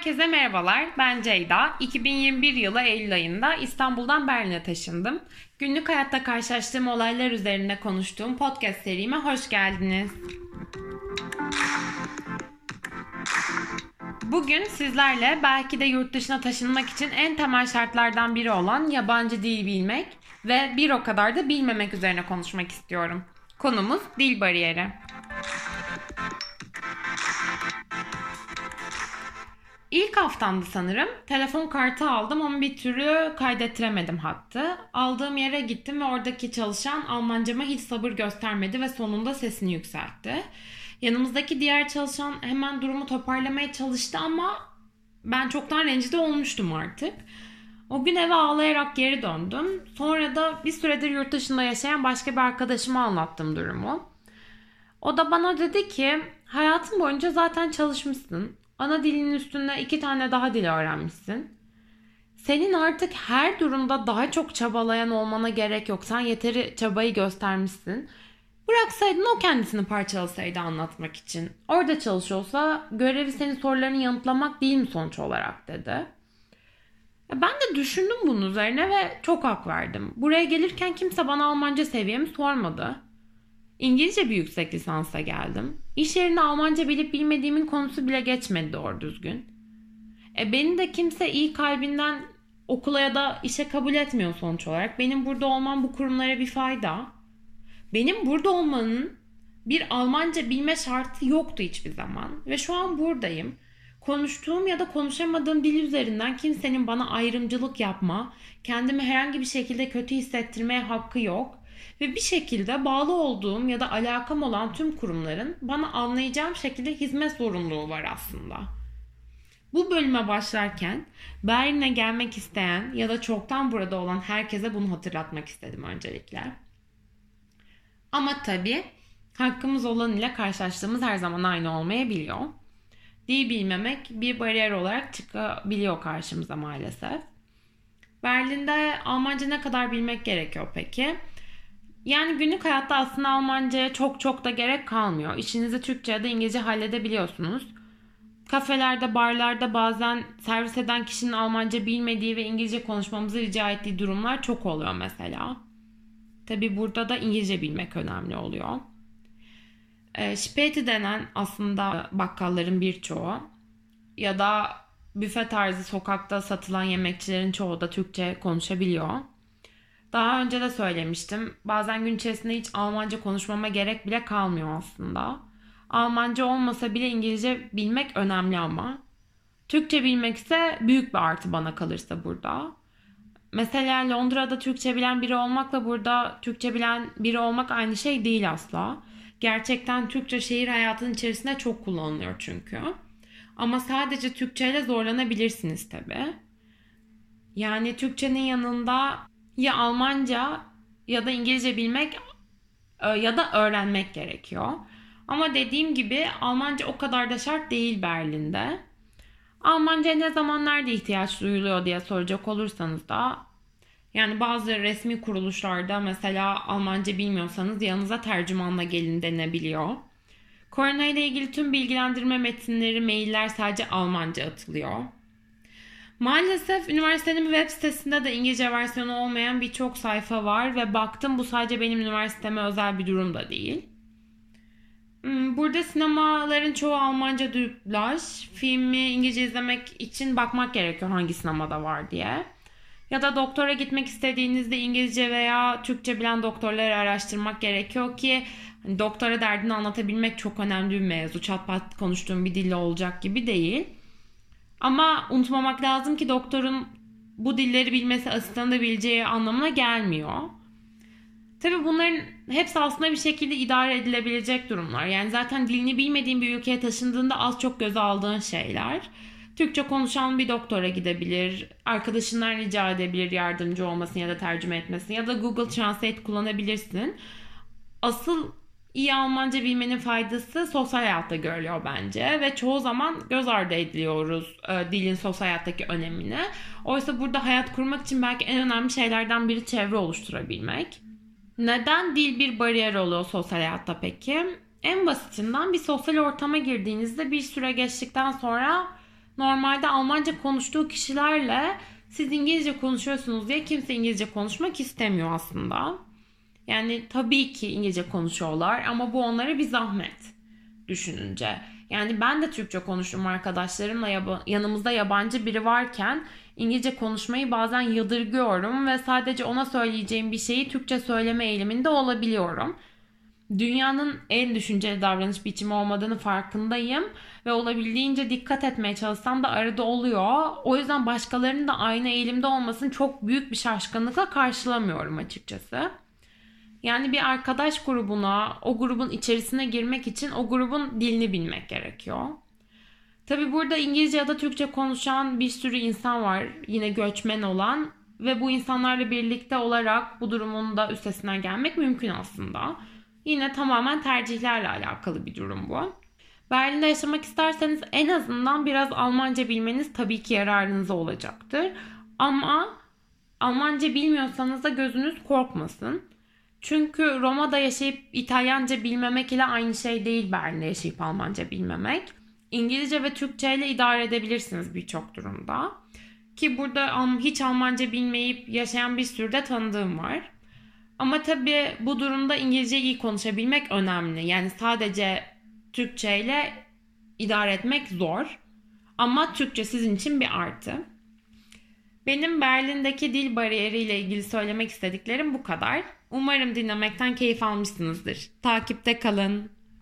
Herkese merhabalar. Ben Ceyda. 2021 yılı Eylül ayında İstanbul'dan Berlin'e taşındım. Günlük hayatta karşılaştığım olaylar üzerine konuştuğum podcast serime hoş geldiniz. Bugün sizlerle belki de yurt dışına taşınmak için en temel şartlardan biri olan yabancı dil bilmek ve bir o kadar da bilmemek üzerine konuşmak istiyorum. Konumuz dil bariyeri. İlk haftamdı sanırım. Telefon kartı aldım ama bir türlü kaydettiremedim hattı. Aldığım yere gittim ve oradaki çalışan Almancama hiç sabır göstermedi ve sonunda sesini yükseltti. Yanımızdaki diğer çalışan hemen durumu toparlamaya çalıştı ama ben çoktan rencide olmuştum artık. O gün eve ağlayarak geri döndüm. Sonra da bir süredir yurt dışında yaşayan başka bir arkadaşıma anlattım durumu. O da bana dedi ki hayatın boyunca zaten çalışmışsın. Ana dilinin üstünde iki tane daha dil öğrenmişsin. Senin artık her durumda daha çok çabalayan olmana gerek yok. Sen yeteri çabayı göstermişsin. Bıraksaydın o kendisini parçalasaydı anlatmak için. Orada çalışıyorsa görevi senin sorularını yanıtlamak değil mi sonuç olarak dedi. Ben de düşündüm bunun üzerine ve çok hak verdim. Buraya gelirken kimse bana Almanca seviyemi sormadı. İngilizce bir yüksek lisansa geldim. İş yerinde Almanca bilip bilmediğimin konusu bile geçmedi doğru düzgün. E beni de kimse iyi kalbinden okula ya da işe kabul etmiyor sonuç olarak. Benim burada olmam bu kurumlara bir fayda. Benim burada olmanın bir Almanca bilme şartı yoktu hiçbir zaman. Ve şu an buradayım. Konuştuğum ya da konuşamadığım dil üzerinden kimsenin bana ayrımcılık yapma, kendimi herhangi bir şekilde kötü hissettirmeye hakkı yok. Ve bir şekilde bağlı olduğum ya da alakam olan tüm kurumların bana anlayacağım şekilde hizmet zorunluluğu var aslında. Bu bölüme başlarken Berlin'e gelmek isteyen ya da çoktan burada olan herkese bunu hatırlatmak istedim öncelikle. Ama tabii hakkımız olan ile karşılaştığımız her zaman aynı olmayabiliyor. Dil bilmemek bir bariyer olarak çıkabiliyor karşımıza maalesef. Berlin'de Almanca ne kadar bilmek gerekiyor peki? Yani günlük hayatta aslında Almanca'ya çok çok da gerek kalmıyor. İşinizi Türkçe ya da İngilizce halledebiliyorsunuz. Kafelerde, barlarda bazen servis eden kişinin Almanca bilmediği ve İngilizce konuşmamızı rica ettiği durumlar çok oluyor mesela. Tabi burada da İngilizce bilmek önemli oluyor. E, Späti denen aslında bakkalların birçoğu ya da büfe tarzı sokakta satılan yemekçilerin çoğu da Türkçe konuşabiliyor. Daha önce de söylemiştim. Bazen gün içerisinde hiç Almanca konuşmama gerek bile kalmıyor aslında. Almanca olmasa bile İngilizce bilmek önemli ama. Türkçe bilmek ise büyük bir artı bana kalırsa burada. Mesela Londra'da Türkçe bilen biri olmakla burada Türkçe bilen biri olmak aynı şey değil asla. Gerçekten Türkçe şehir hayatının içerisinde çok kullanılıyor çünkü. Ama sadece Türkçe ile zorlanabilirsiniz tabi. Yani Türkçenin yanında ya Almanca ya da İngilizce bilmek e, ya da öğrenmek gerekiyor. Ama dediğim gibi Almanca o kadar da şart değil Berlin'de. Almanca ne zaman nerede ihtiyaç duyuluyor diye soracak olursanız da yani bazı resmi kuruluşlarda mesela Almanca bilmiyorsanız yanınıza tercümanla gelin denebiliyor. Korona ile ilgili tüm bilgilendirme metinleri, mailler sadece Almanca atılıyor. Maalesef üniversitenin web sitesinde de İngilizce versiyonu olmayan birçok sayfa var ve baktım bu sadece benim üniversiteme özel bir durum da değil. Hmm, burada sinemaların çoğu Almanca dublaj. Filmi İngilizce izlemek için bakmak gerekiyor hangi sinemada var diye. Ya da doktora gitmek istediğinizde İngilizce veya Türkçe bilen doktorları araştırmak gerekiyor ki hani doktora derdini anlatabilmek çok önemli bir mevzu. Çat pat konuştuğum bir dille olacak gibi değil. Ama unutmamak lazım ki doktorun bu dilleri bilmesi asistanı da bileceği anlamına gelmiyor. Tabi bunların hepsi aslında bir şekilde idare edilebilecek durumlar. Yani zaten dilini bilmediğin bir ülkeye taşındığında az çok göze aldığın şeyler. Türkçe konuşan bir doktora gidebilir, arkadaşından rica edebilir yardımcı olmasını ya da tercüme etmesini ya da Google Translate kullanabilirsin. Asıl iyi Almanca bilmenin faydası sosyal hayatta görülüyor bence ve çoğu zaman göz ardı ediliyoruz e, dilin sosyal hayattaki önemini. Oysa burada hayat kurmak için belki en önemli şeylerden biri çevre oluşturabilmek. Neden dil bir bariyer oluyor sosyal hayatta peki? En basitinden bir sosyal ortama girdiğinizde bir süre geçtikten sonra normalde Almanca konuştuğu kişilerle siz İngilizce konuşuyorsunuz diye kimse İngilizce konuşmak istemiyor aslında. Yani tabii ki İngilizce konuşuyorlar ama bu onlara bir zahmet düşününce. Yani ben de Türkçe konuştum arkadaşlarımla yaba- yanımızda yabancı biri varken İngilizce konuşmayı bazen yadırgıyorum ve sadece ona söyleyeceğim bir şeyi Türkçe söyleme eğiliminde olabiliyorum. Dünyanın en düşünceli davranış biçimi olmadığını farkındayım ve olabildiğince dikkat etmeye çalışsam da arada oluyor. O yüzden başkalarının da aynı eğilimde olmasını çok büyük bir şaşkınlıkla karşılamıyorum açıkçası. Yani bir arkadaş grubuna, o grubun içerisine girmek için o grubun dilini bilmek gerekiyor. Tabi burada İngilizce ya da Türkçe konuşan bir sürü insan var yine göçmen olan ve bu insanlarla birlikte olarak bu durumun da üstesinden gelmek mümkün aslında. Yine tamamen tercihlerle alakalı bir durum bu. Berlin'de yaşamak isterseniz en azından biraz Almanca bilmeniz tabii ki yararınıza olacaktır. Ama Almanca bilmiyorsanız da gözünüz korkmasın. Çünkü Roma'da yaşayıp İtalyanca bilmemek ile aynı şey değil Berlin'de yaşayıp Almanca bilmemek. İngilizce ve Türkçe ile idare edebilirsiniz birçok durumda. Ki burada hiç Almanca bilmeyip yaşayan bir sürü de tanıdığım var. Ama tabii bu durumda İngilizce iyi konuşabilmek önemli. Yani sadece Türkçe ile idare etmek zor. Ama Türkçe sizin için bir artı. Benim Berlin'deki dil bariyeriyle ilgili söylemek istediklerim bu kadar. Umarım dinlemekten keyif almışsınızdır. Takipte kalın.